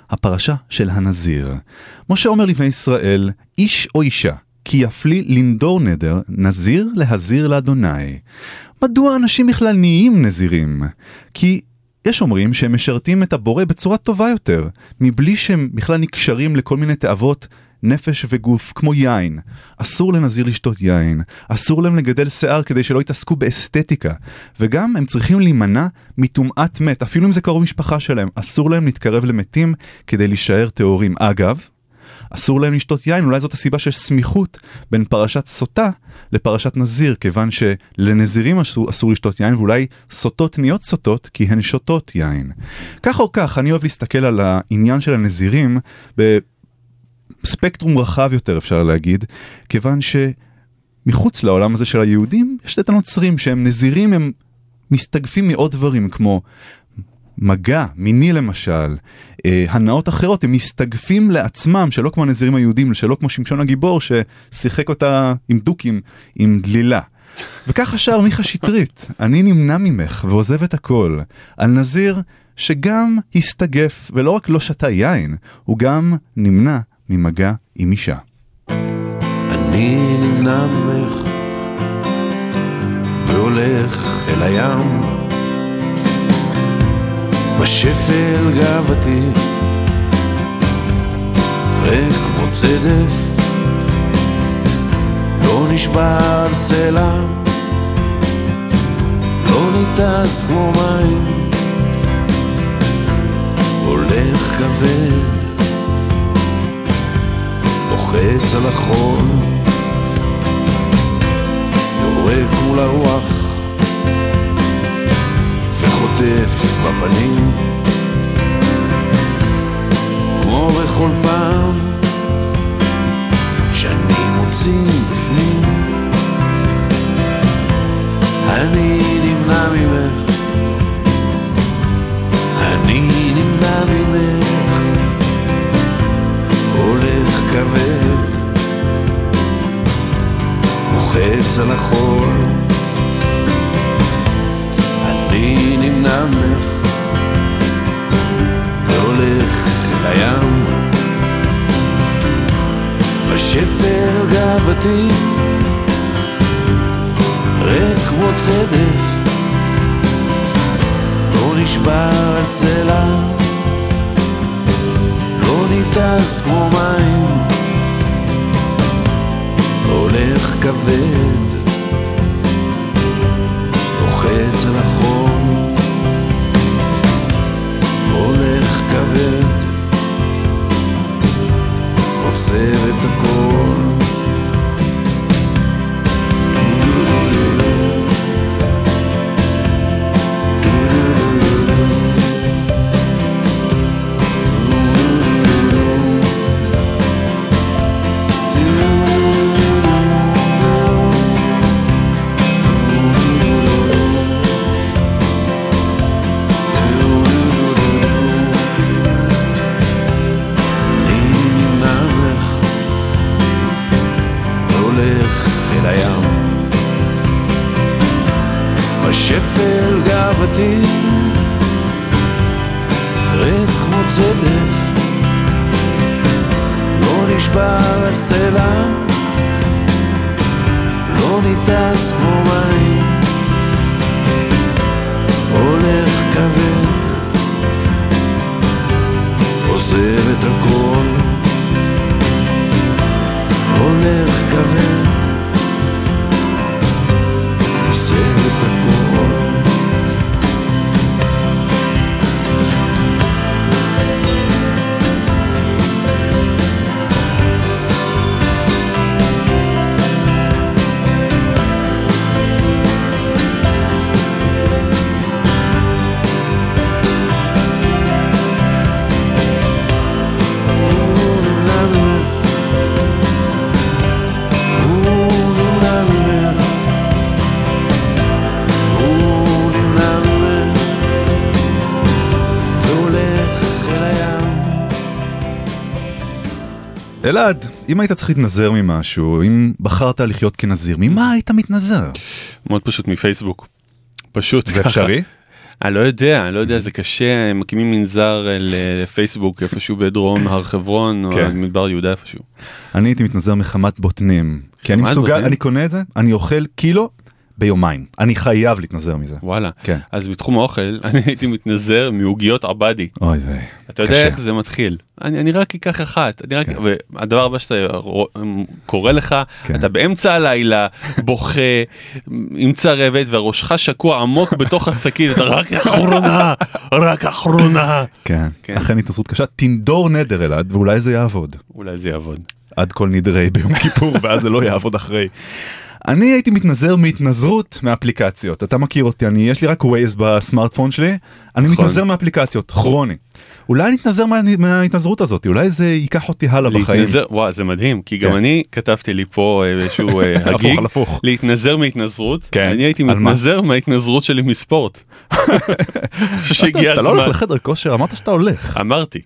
הפרשה של הנזיר. משה אומר לבני ישראל, איש או אישה, כי יפלי לנדור נדר, נזיר להזיר לאדוני. מדוע אנשים בכלל נהיים נזירים? כי יש אומרים שהם משרתים את הבורא בצורה טובה יותר, מבלי שהם בכלל נקשרים לכל מיני תאוות נפש וגוף, כמו יין. אסור לנזיר לשתות יין, אסור להם לגדל שיער כדי שלא יתעסקו באסתטיקה, וגם הם צריכים להימנע מטומאת מת, אפילו אם זה קרוב משפחה שלהם, אסור להם להתקרב למתים כדי להישאר טהורים. אגב, אסור להם לשתות יין, אולי זאת הסיבה שיש סמיכות בין פרשת סוטה לפרשת נזיר, כיוון שלנזירים אסור, אסור לשתות יין, ואולי סוטות נהיות סוטות כי הן שותות יין. כך או כך, אני אוהב להסתכל על העניין של הנזירים בספקטרום רחב יותר, אפשר להגיד, כיוון שמחוץ לעולם הזה של היהודים, יש את הנוצרים שהם נזירים, הם מסתגפים מעוד דברים כמו מגע, מיני למשל, הנאות אחרות, הם מסתגפים לעצמם, שלא כמו הנזירים היהודים, שלא כמו שמשון הגיבור ששיחק אותה עם דוקים, עם דלילה. וככה שר מיכה שטרית, אני נמנע ממך ועוזב את הכל, על נזיר שגם הסתגף ולא רק לא שתה יין, הוא גם נמנע ממגע עם אישה. אני נמנע ממך והולך אל הים בשפל גאוותי. ריק כמו צדף. לא נשבר סלע. לא ניתז כמו מים. הולך כבד. לוחץ על החול. יורק מול הרוח וחוטף בפנים. כמו בכל פעם שאני מוציא בפנים אני נמנע ממך. אני נמנע ממך. הולך כבד, מוחץ על החול. הולך כבד אלעד, אם היית צריך להתנזר ממשהו, אם בחרת לחיות כנזיר, ממה היית מתנזר? מאוד פשוט מפייסבוק. פשוט זה. אפשרי? אני לא יודע, אני לא יודע, זה קשה, הם מקימים מנזר אה, לפייסבוק איפשהו בדרום הר חברון, או כן. מדבר יהודה איפשהו. אני הייתי מתנזר מחמת בוטנים. כי אני מסוגל, בוטנים? אני קונה את זה, אני אוכל קילו ביומיים. אני חייב להתנזר מזה. וואלה. כן. אז בתחום האוכל, [laughs] אני הייתי מתנזר מעוגיות עבדי. אוי ויי. אתה יודע קשה. איך זה מתחיל. אני, אני רק אקח אחת, אני רק, כן. והדבר הבא שאתה קורא לך, כן. אתה באמצע הלילה, בוכה, עם צרבת, וראשך שקוע עמוק בתוך השקית, אתה רק [laughs] אחרונה, רק אחרונה. כן, כן. אכן התנזרות קשה. תנדור נדר אלעד, ואולי זה יעבוד. אולי זה יעבוד. עד כל נדרי ביום כיפור, ואז זה לא יעבוד אחרי. אני הייתי מתנזר מהתנזרות מאפליקציות. אתה מכיר אותי, אני, יש לי רק ווייז בסמארטפון שלי, אני נכון. מתנזר מאפליקציות, כרוני. אולי אני אתנזר מה, מההתנזרות הזאת, אולי זה ייקח אותי הלאה בחיים. להתנזר, וואו זה מדהים, כי גם כן. אני כתבתי לי פה אה, איזשהו אה, [laughs] הגיג, הפוך. להתנזר מהתנזרות, כן. אני הייתי על מה? מתנזר מההתנזרות שלי מספורט. [laughs] שהגיע אתה לא הזמן. הולך לחדר כושר, אמרת שאתה הולך. אמרתי.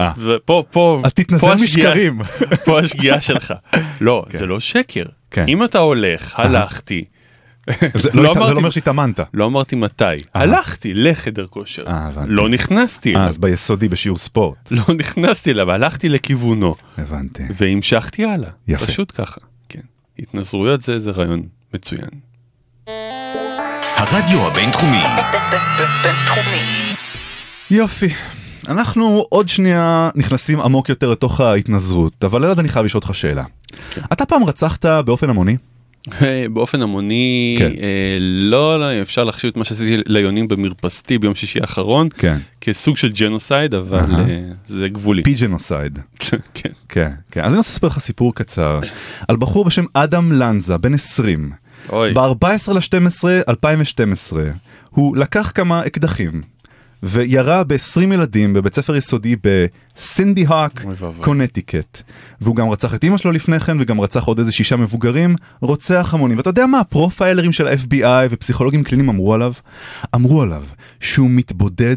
אה. ופה פה תתנזר פה משקרים. [laughs] פה השגיאה שלך. לא כן. זה לא שקר. כן. אם אתה הולך הלכתי. [laughs] זה לא, אמרתי- זה לא אומר שהתאמנת. לא אמרתי מתי הלכתי לחדר כושר אה. לא נכנסתי אה, אליו אז ביסודי בשיעור ספורט. [laughs] לא נכנסתי אליו הלכתי לכיוונו הבנתי. והמשכתי הלאה יפה. פשוט ככה כן התנזרויות זה זה רעיון מצוין. הרדיו הבינתחומי, בינתחומי. יופי. אנחנו עוד שנייה נכנסים עמוק יותר לתוך ההתנזרות, אבל אלעד אני חייב לשאול אותך שאלה. אתה פעם רצחת באופן המוני? באופן המוני כן. אה, לא לא אפשר להחשיב את מה שעשיתי ליונים במרפסתי ביום שישי האחרון כן. כסוג של genocide אבל. אה, זה גבולי. pigeonocide. [laughs] כן. כן, כן. אז אני רוצה לספר לך סיפור קצר על בחור בשם אדם לנזה, בן 20. אוי. ב-14 ל-12 2012 הוא לקח כמה אקדחים וירה ב-20 ילדים בבית ספר יסודי בסנדי הוק. קונטיקט. והוא גם רצח את אמא שלו לפני כן וגם רצח עוד איזה שישה מבוגרים, רוצח המונים. ואתה יודע מה הפרופיילרים של ה-FBI ופסיכולוגים קליניים אמרו עליו? אמרו עליו שהוא מתבודד,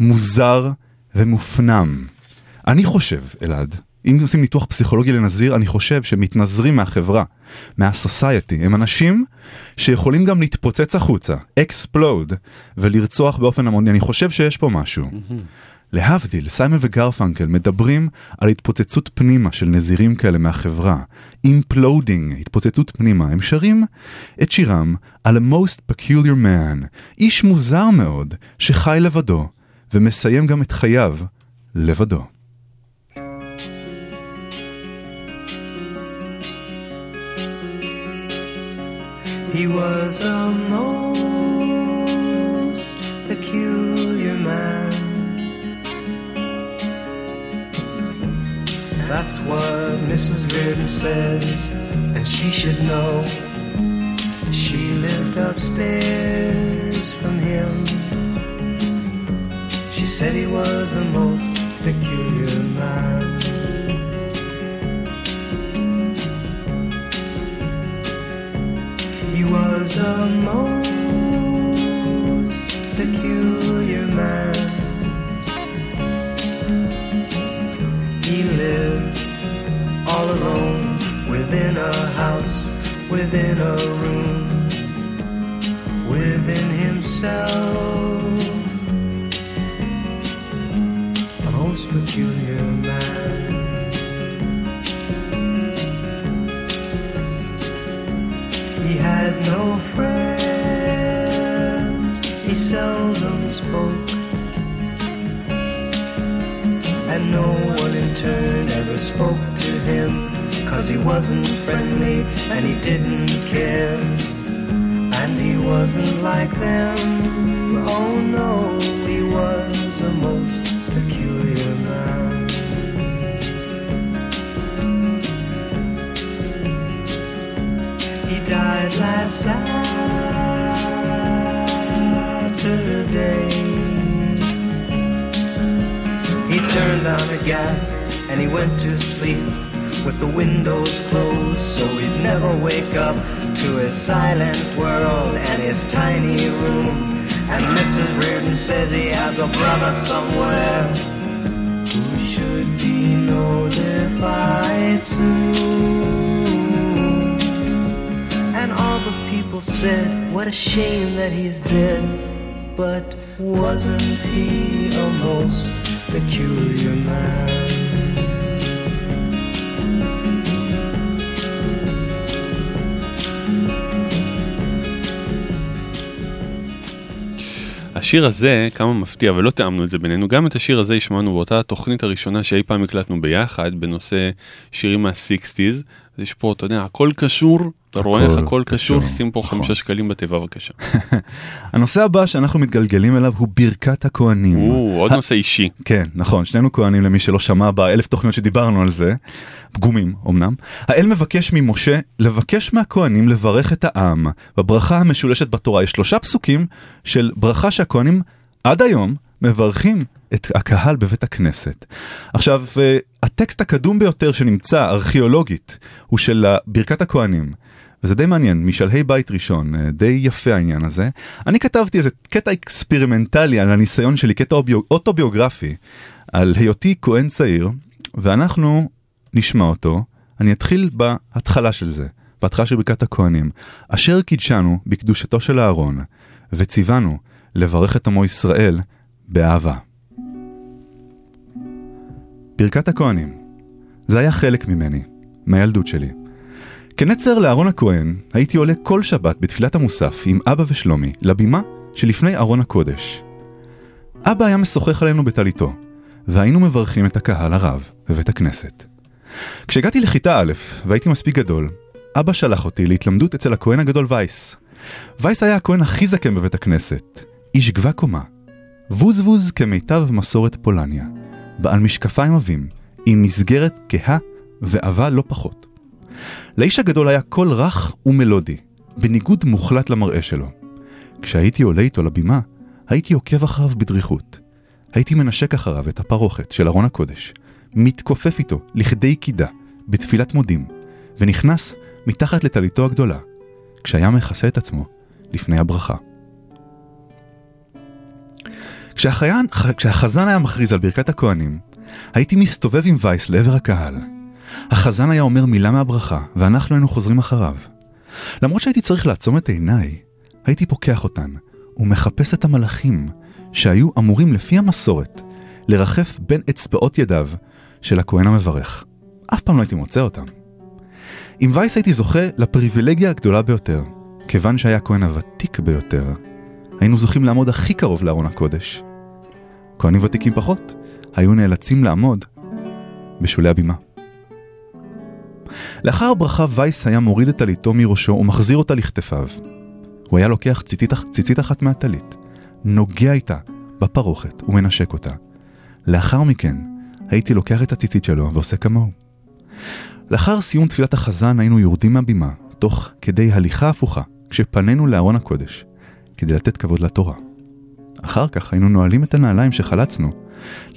מוזר ומופנם. אני חושב, אלעד, אם עושים ניתוח פסיכולוגי לנזיר, אני חושב שמתנזרים מהחברה, מה society, הם אנשים שיכולים גם להתפוצץ החוצה, explode, ולרצוח באופן המוני. אני חושב שיש פה משהו. להבדיל, סיימון וגרפנקל מדברים על התפוצצות פנימה של נזירים כאלה מהחברה. imploding, התפוצצות פנימה. הם שרים את שירם על a most peculiar man, איש מוזר מאוד, שחי לבדו, ומסיים גם את חייו לבדו. He was a most peculiar man. That's what Mrs. Reardon says, and she should know. She lived upstairs from him. She said he was a most peculiar man. A most peculiar man. He lived all alone within a house, within a room, within himself. A most peculiar And no one in turn ever spoke to him, cause he wasn't friendly and he didn't care. And he wasn't like them, oh no, he was a most peculiar man. He died last Saturday. Turned on the gas and he went to sleep with the windows closed so he'd never wake up to his silent world and his tiny room. And Mrs. Reardon says he has a brother somewhere who should be notified soon. And all the people said, What a shame that he's dead. But wasn't he a most peculiar man? השיר הזה, כמה מפתיע, ולא תיאמנו את זה בינינו, גם את השיר הזה השמענו באותה התוכנית הראשונה שאי פעם הקלטנו ביחד, בנושא שירים מה-60's. אז יש פה, אתה יודע, הכל קשור, אתה רואה איך הכל קשור, שים פה נכון. חמישה שקלים בתיבה בבקשה. [laughs] הנושא הבא שאנחנו מתגלגלים אליו הוא ברכת הכהנים. או, עוד נושא אישי. כן, נכון, שנינו כהנים למי שלא שמע באלף תוכניות שדיברנו על זה, פגומים אמנם. האל מבקש ממשה לבקש מהכהנים לברך את העם בברכה המשולשת בתורה. יש שלושה פסוקים של ברכה שהכהנים עד היום מברכים את הקהל בבית הכנסת. עכשיו, אה, הטקסט הקדום ביותר שנמצא ארכיאולוגית הוא של ברכת הכהנים. וזה די מעניין, משלהי בית ראשון, אה, די יפה העניין הזה. אני כתבתי איזה קטע אקספרימנטלי על הניסיון שלי, קטע אוטוביוגרפי, על היותי כהן צעיר, ואנחנו נשמע אותו. אני אתחיל בהתחלה של זה, בהתחלה של ברכת הכהנים. אשר קידשנו בקדושתו של אהרון, וציוונו לברך את עמו ישראל באהבה. ברכת הכהנים. זה היה חלק ממני, מהילדות שלי. כנצר לאהרון הכהן, הייתי עולה כל שבת בתפילת המוסף עם אבא ושלומי לבימה שלפני ארון הקודש. אבא היה משוחח עלינו בטליתו, והיינו מברכים את הקהל הרב בבית הכנסת. כשהגעתי לכיתה א' והייתי מספיק גדול, אבא שלח אותי להתלמדות אצל הכהן הגדול וייס. וייס היה הכהן הכי זקן בבית הכנסת, איש גבה קומה, ווז כמיטב מסורת פולניה, בעל משקפיים עבים, עם מסגרת כהה ועבה לא פחות. לאיש הגדול היה קול רך ומלודי, בניגוד מוחלט למראה שלו. כשהייתי עולה איתו לבימה, הייתי עוקב אחריו בדריכות. הייתי מנשק אחריו את הפרוכת של ארון הקודש, מתכופף איתו לכדי קידה, בתפילת מודים, ונכנס מתחת לטליתו הגדולה, כשהיה מכסה את עצמו לפני הברכה. כשהחיין, כשהחזן היה מכריז על ברכת הכהנים, הייתי מסתובב עם וייס לעבר הקהל. החזן היה אומר מילה מהברכה, ואנחנו היינו חוזרים אחריו. למרות שהייתי צריך לעצום את עיניי, הייתי פוקח אותן, ומחפש את המלאכים, שהיו אמורים לפי המסורת, לרחף בין אצבעות ידיו של הכהן המברך. אף פעם לא הייתי מוצא אותם. עם וייס הייתי זוכה לפריבילגיה הגדולה ביותר, כיוון שהיה הכהן הוותיק ביותר. היינו זוכים לעמוד הכי קרוב לארון הקודש. כהנים ותיקים פחות היו נאלצים לעמוד בשולי הבימה. לאחר הברכה וייס היה מוריד את טליתו מראשו ומחזיר אותה לכתפיו. הוא היה לוקח ציצית, ציצית אחת מהטלית, נוגע איתה בפרוכת ומנשק אותה. לאחר מכן הייתי לוקח את הציצית שלו ועושה כמוהו. לאחר סיום תפילת החזן היינו יורדים מהבימה, תוך כדי הליכה הפוכה, כשפנינו לארון הקודש, כדי לתת כבוד לתורה. אחר כך היינו נועלים את הנעליים שחלצנו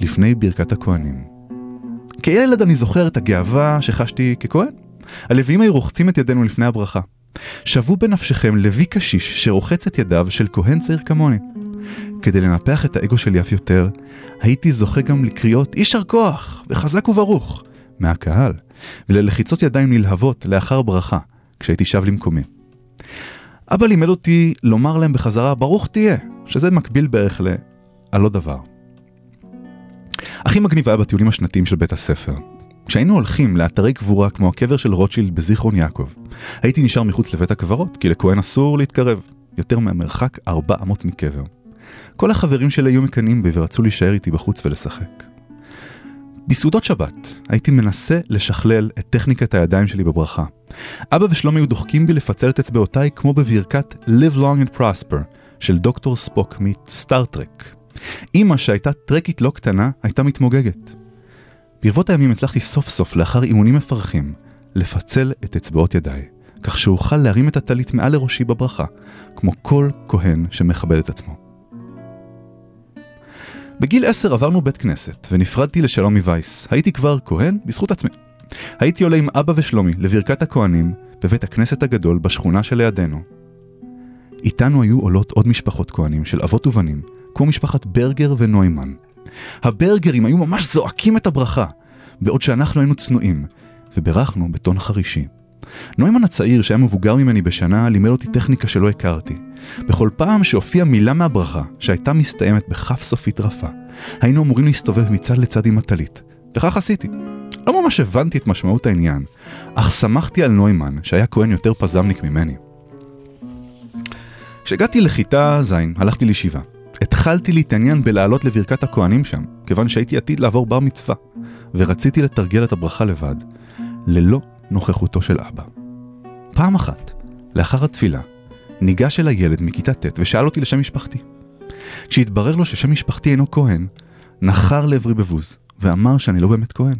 לפני ברכת הכהנים. כילד אני זוכר את הגאווה שחשתי ככהן. הלוויים היו רוחצים את ידינו לפני הברכה. שוו בנפשכם לוי קשיש שרוחץ את ידיו של כהן צעיר כמוני. כדי לנפח את האגו שלי אף יותר, הייתי זוכה גם לקריאות יישר כוח וחזק וברוך מהקהל, וללחיצות ידיים נלהבות לאחר ברכה, כשהייתי שב למקומי. אבא לימד אותי לומר להם בחזרה ברוך תהיה, שזה מקביל בערך ל"הלא דבר". הכי מגניב היה בטיולים השנתיים של בית הספר. כשהיינו הולכים לאתרי קבורה כמו הקבר של רוטשילד בזיכרון יעקב, הייתי נשאר מחוץ לבית הקברות, כי לכהן אסור להתקרב, יותר מהמרחק 400 מקבר. כל החברים שלי היו מקנאים בי ורצו להישאר איתי בחוץ ולשחק. בסעודות שבת הייתי מנסה לשכלל את טכניקת הידיים שלי בברכה. אבא ושלומי היו דוחקים בי לפצל את אצבעותיי כמו בברכת Live Long and Prosper של דוקטור ספוק מסטארטרק. אמא שהייתה טרקית לא קטנה הייתה מתמוגגת. ברבות הימים הצלחתי סוף סוף לאחר אימונים מפרכים לפצל את אצבעות ידיי, כך שאוכל להרים את הטלית מעל לראשי בברכה, כמו כל כהן שמכבד את עצמו. בגיל עשר עברנו בית כנסת, ונפרדתי לשלום מווייס. הייתי כבר כהן בזכות עצמי. הייתי עולה עם אבא ושלומי לברכת הכהנים בבית הכנסת הגדול בשכונה שלידינו. איתנו היו עולות עוד משפחות כהנים של אבות ובנים, כמו משפחת ברגר ונוימן. הברגרים היו ממש זועקים את הברכה, בעוד שאנחנו היינו צנועים, וברכנו בטון חרישי. נוימן הצעיר, שהיה מבוגר ממני בשנה, לימד אותי טכניקה שלא הכרתי. בכל פעם שהופיעה מילה מהברכה, שהייתה מסתיימת בכף סופית רפה, היינו אמורים להסתובב מצד לצד עם הטלית, וכך עשיתי. לא ממש הבנתי את משמעות העניין, אך שמחתי על נוימן, שהיה כהן יותר פזמניק ממני. כשהגעתי לכיתה ז', הלכתי לישיבה. התחלתי להתעניין בלעלות לברכת הכהנים שם, כיוון שהייתי עתיד לעבור בר מצווה, ורציתי לתרגל את הברכה לבד, ללא נוכחותו של אבא. פעם אחת, לאחר התפילה, ניגש אל הילד מכיתה ט' ושאל אותי לשם משפחתי. כשהתברר לו ששם משפחתי אינו כהן, נחר לעברי בבוז, ואמר שאני לא באמת כהן.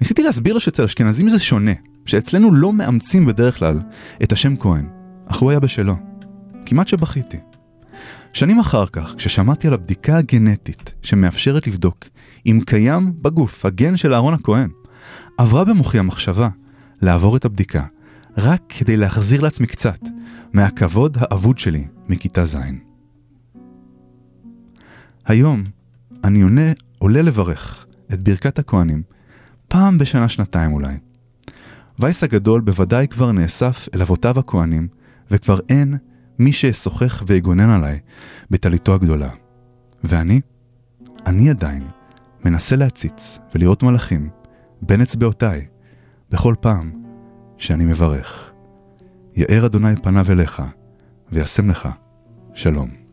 ניסיתי להסביר לו שאצל אשכנזים זה שונה, שאצלנו לא מאמצים בדרך כלל את השם כהן, אך הוא היה בשלו. כמעט שבכיתי. שנים אחר כך, כששמעתי על הבדיקה הגנטית שמאפשרת לבדוק אם קיים בגוף הגן של אהרון הכהן, עברה במוחי המחשבה לעבור את הבדיקה, רק כדי להחזיר לעצמי קצת מהכבוד האבוד שלי מכיתה ז'. היום אני עונה, עולה לברך את ברכת הכהנים, פעם בשנה-שנתיים אולי. וייס הגדול בוודאי כבר נאסף אל אבותיו הכהנים, וכבר אין מי שישוחח ויגונן עליי בטליתו הגדולה. ואני, אני עדיין מנסה להציץ ולראות מלאכים בין אצבעותיי בכל פעם שאני מברך. יאר אדוני פניו אליך וישם לך שלום.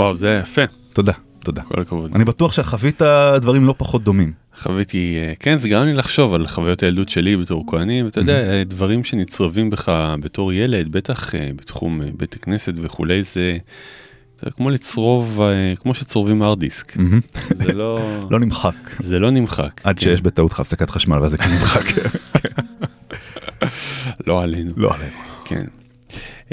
וואו, זה היה יפה, תודה, תודה. כל הכבוד. אני בטוח שחווית דברים לא פחות דומים. חוויתי, אה, כן, זה גרם לי לחשוב על חוויות הילדות שלי בתור כהנים, אתה יודע, אה, דברים שנצרבים בך בתור ילד, בטח אה, בתחום אה, בית הכנסת וכולי, זה זה כמו לצרוב, כמו שצורבים הרד דיסק. זה לא, [laughs] לא נמחק. זה לא נמחק. עד כן. שיש בטעות לך הפסקת חשמל ואז זה כן נמחק. [laughs] לא עלינו. לא עלינו. כן.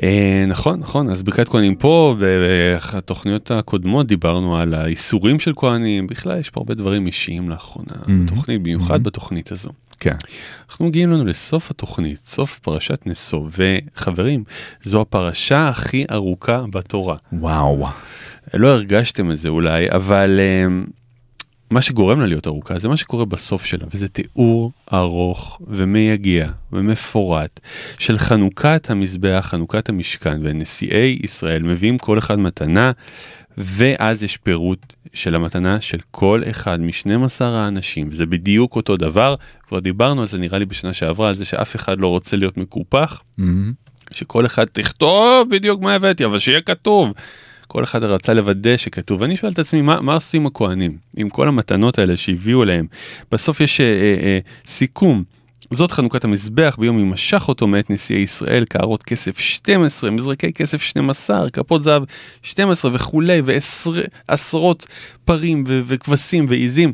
אה, נכון נכון אז ברכת כהנים פה בתוכניות הקודמות דיברנו על האיסורים של כהנים בכלל יש פה הרבה דברים אישיים לאחרונה. בתוכנית במיוחד. בתוכנית הזו. כן. אנחנו מגיעים לנו לסוף התוכנית סוף פרשת נשוא וחברים זו הפרשה הכי ארוכה בתורה וואו. לא הרגשתם את זה אולי אבל אה, מה שגורם לה להיות ארוכה זה מה שקורה בסוף שלה, וזה תיאור ארוך ומייגע ומפורט של חנוכת המזבח, חנוכת המשכן, ונשיאי ישראל מביאים כל אחד מתנה, ואז יש פירוט של המתנה של כל אחד מ-12 האנשים, זה בדיוק אותו דבר, כבר דיברנו על זה נראה לי בשנה שעברה, על זה שאף אחד לא רוצה להיות מקופח, מהמם. שכל אחד תכתוב בדיוק מה הבאתי, אבל שיהיה כתוב. כל אחד רצה לוודא שכתוב, ואני שואל את עצמי, מה, מה עושים הכהנים עם כל המתנות האלה שהביאו להם? בסוף יש אה, אה, אה, סיכום. זאת חנוכת המזבח ביום ימשך אותו מאת נשיאי ישראל, קערות כסף 12, מזרקי כסף 12, כפות זהב 12 וכולי, ועשרות פרים וכבשים ועיזים.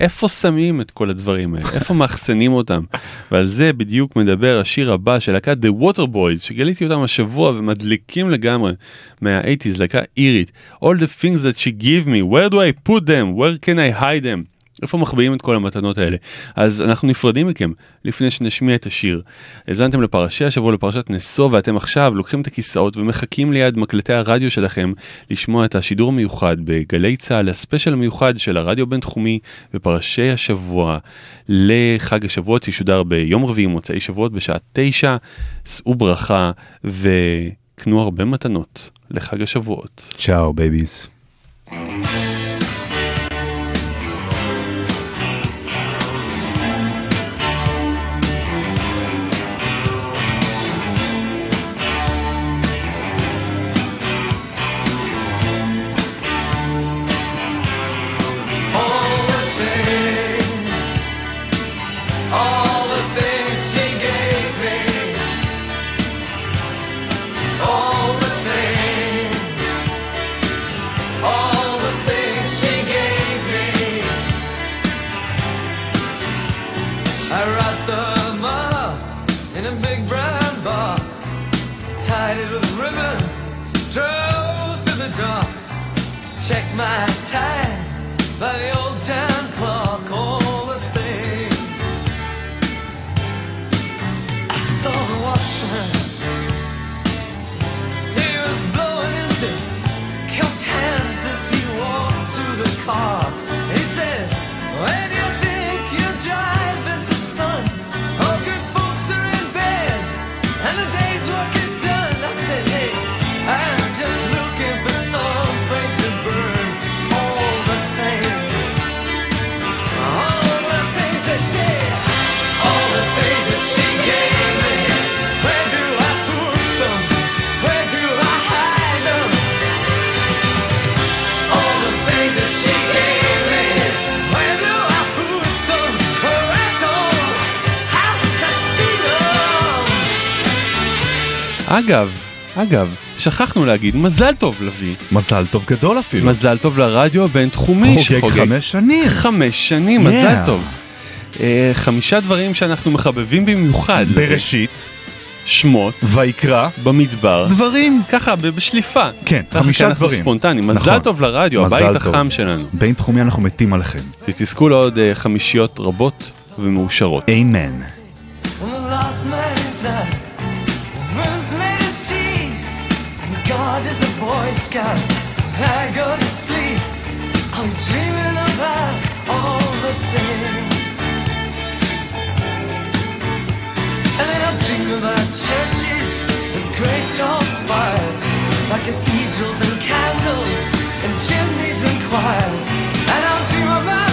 איפה שמים את כל הדברים האלה? איפה מאחסנים אותם? ועל זה בדיוק מדבר השיר הבא של להקת The Water Boys, שגיליתי אותם השבוע ומדליקים לגמרי מה-80's, להקה אירית. All the things that she give me, where do I put them? where can I hide them? איפה מחביאים את כל המתנות האלה? אז אנחנו נפרדים מכם לפני שנשמיע את השיר. האזנתם לפרשי השבוע לפרשת נשוא ואתם עכשיו לוקחים את הכיסאות ומחכים ליד מקלטי הרדיו שלכם לשמוע את השידור המיוחד בגלי צה"ל, הספיישל המיוחד של הרדיו בינתחומי ופרשי השבוע לחג השבועות שישודר ביום רביעי מוצאי שבועות בשעה תשע. שאו ברכה וקנו הרבה מתנות לחג השבועות. צ'או בייביז. All box, tied it with ribbon, drove to the docks, checked my time by the old town clock, all the things. I saw the watchman. He was blowing into cupped hands as he walked to the car. He said, אגב, אגב, שכחנו להגיד מזל טוב לביא, מזל טוב גדול אפילו. מזל טוב לרדיו הבינתחומי חוגג חמש שנים. חמש שנים, Yeah. מזל טוב. אה, חמישה דברים שאנחנו מחבבים במיוחד. בראשית, שמות, ויקרא, במדבר. דברים. ככה, בשליפה. כן, ככה חמישה כי אנחנו דברים. ספונטני. מזל נכון. טוב לרדיו, מזל הבית טוב. החם שלנו. בין תחומי אנחנו מתים עליכם. שתזכו לעוד אה, חמישיות רבות ומאושרות. אמן. The last man inside night sky. I go to sleep. I'm dreaming about all the things. And then I dream about churches and great tall spires, like cathedrals and candles and chimneys and choirs. And I'll dream about.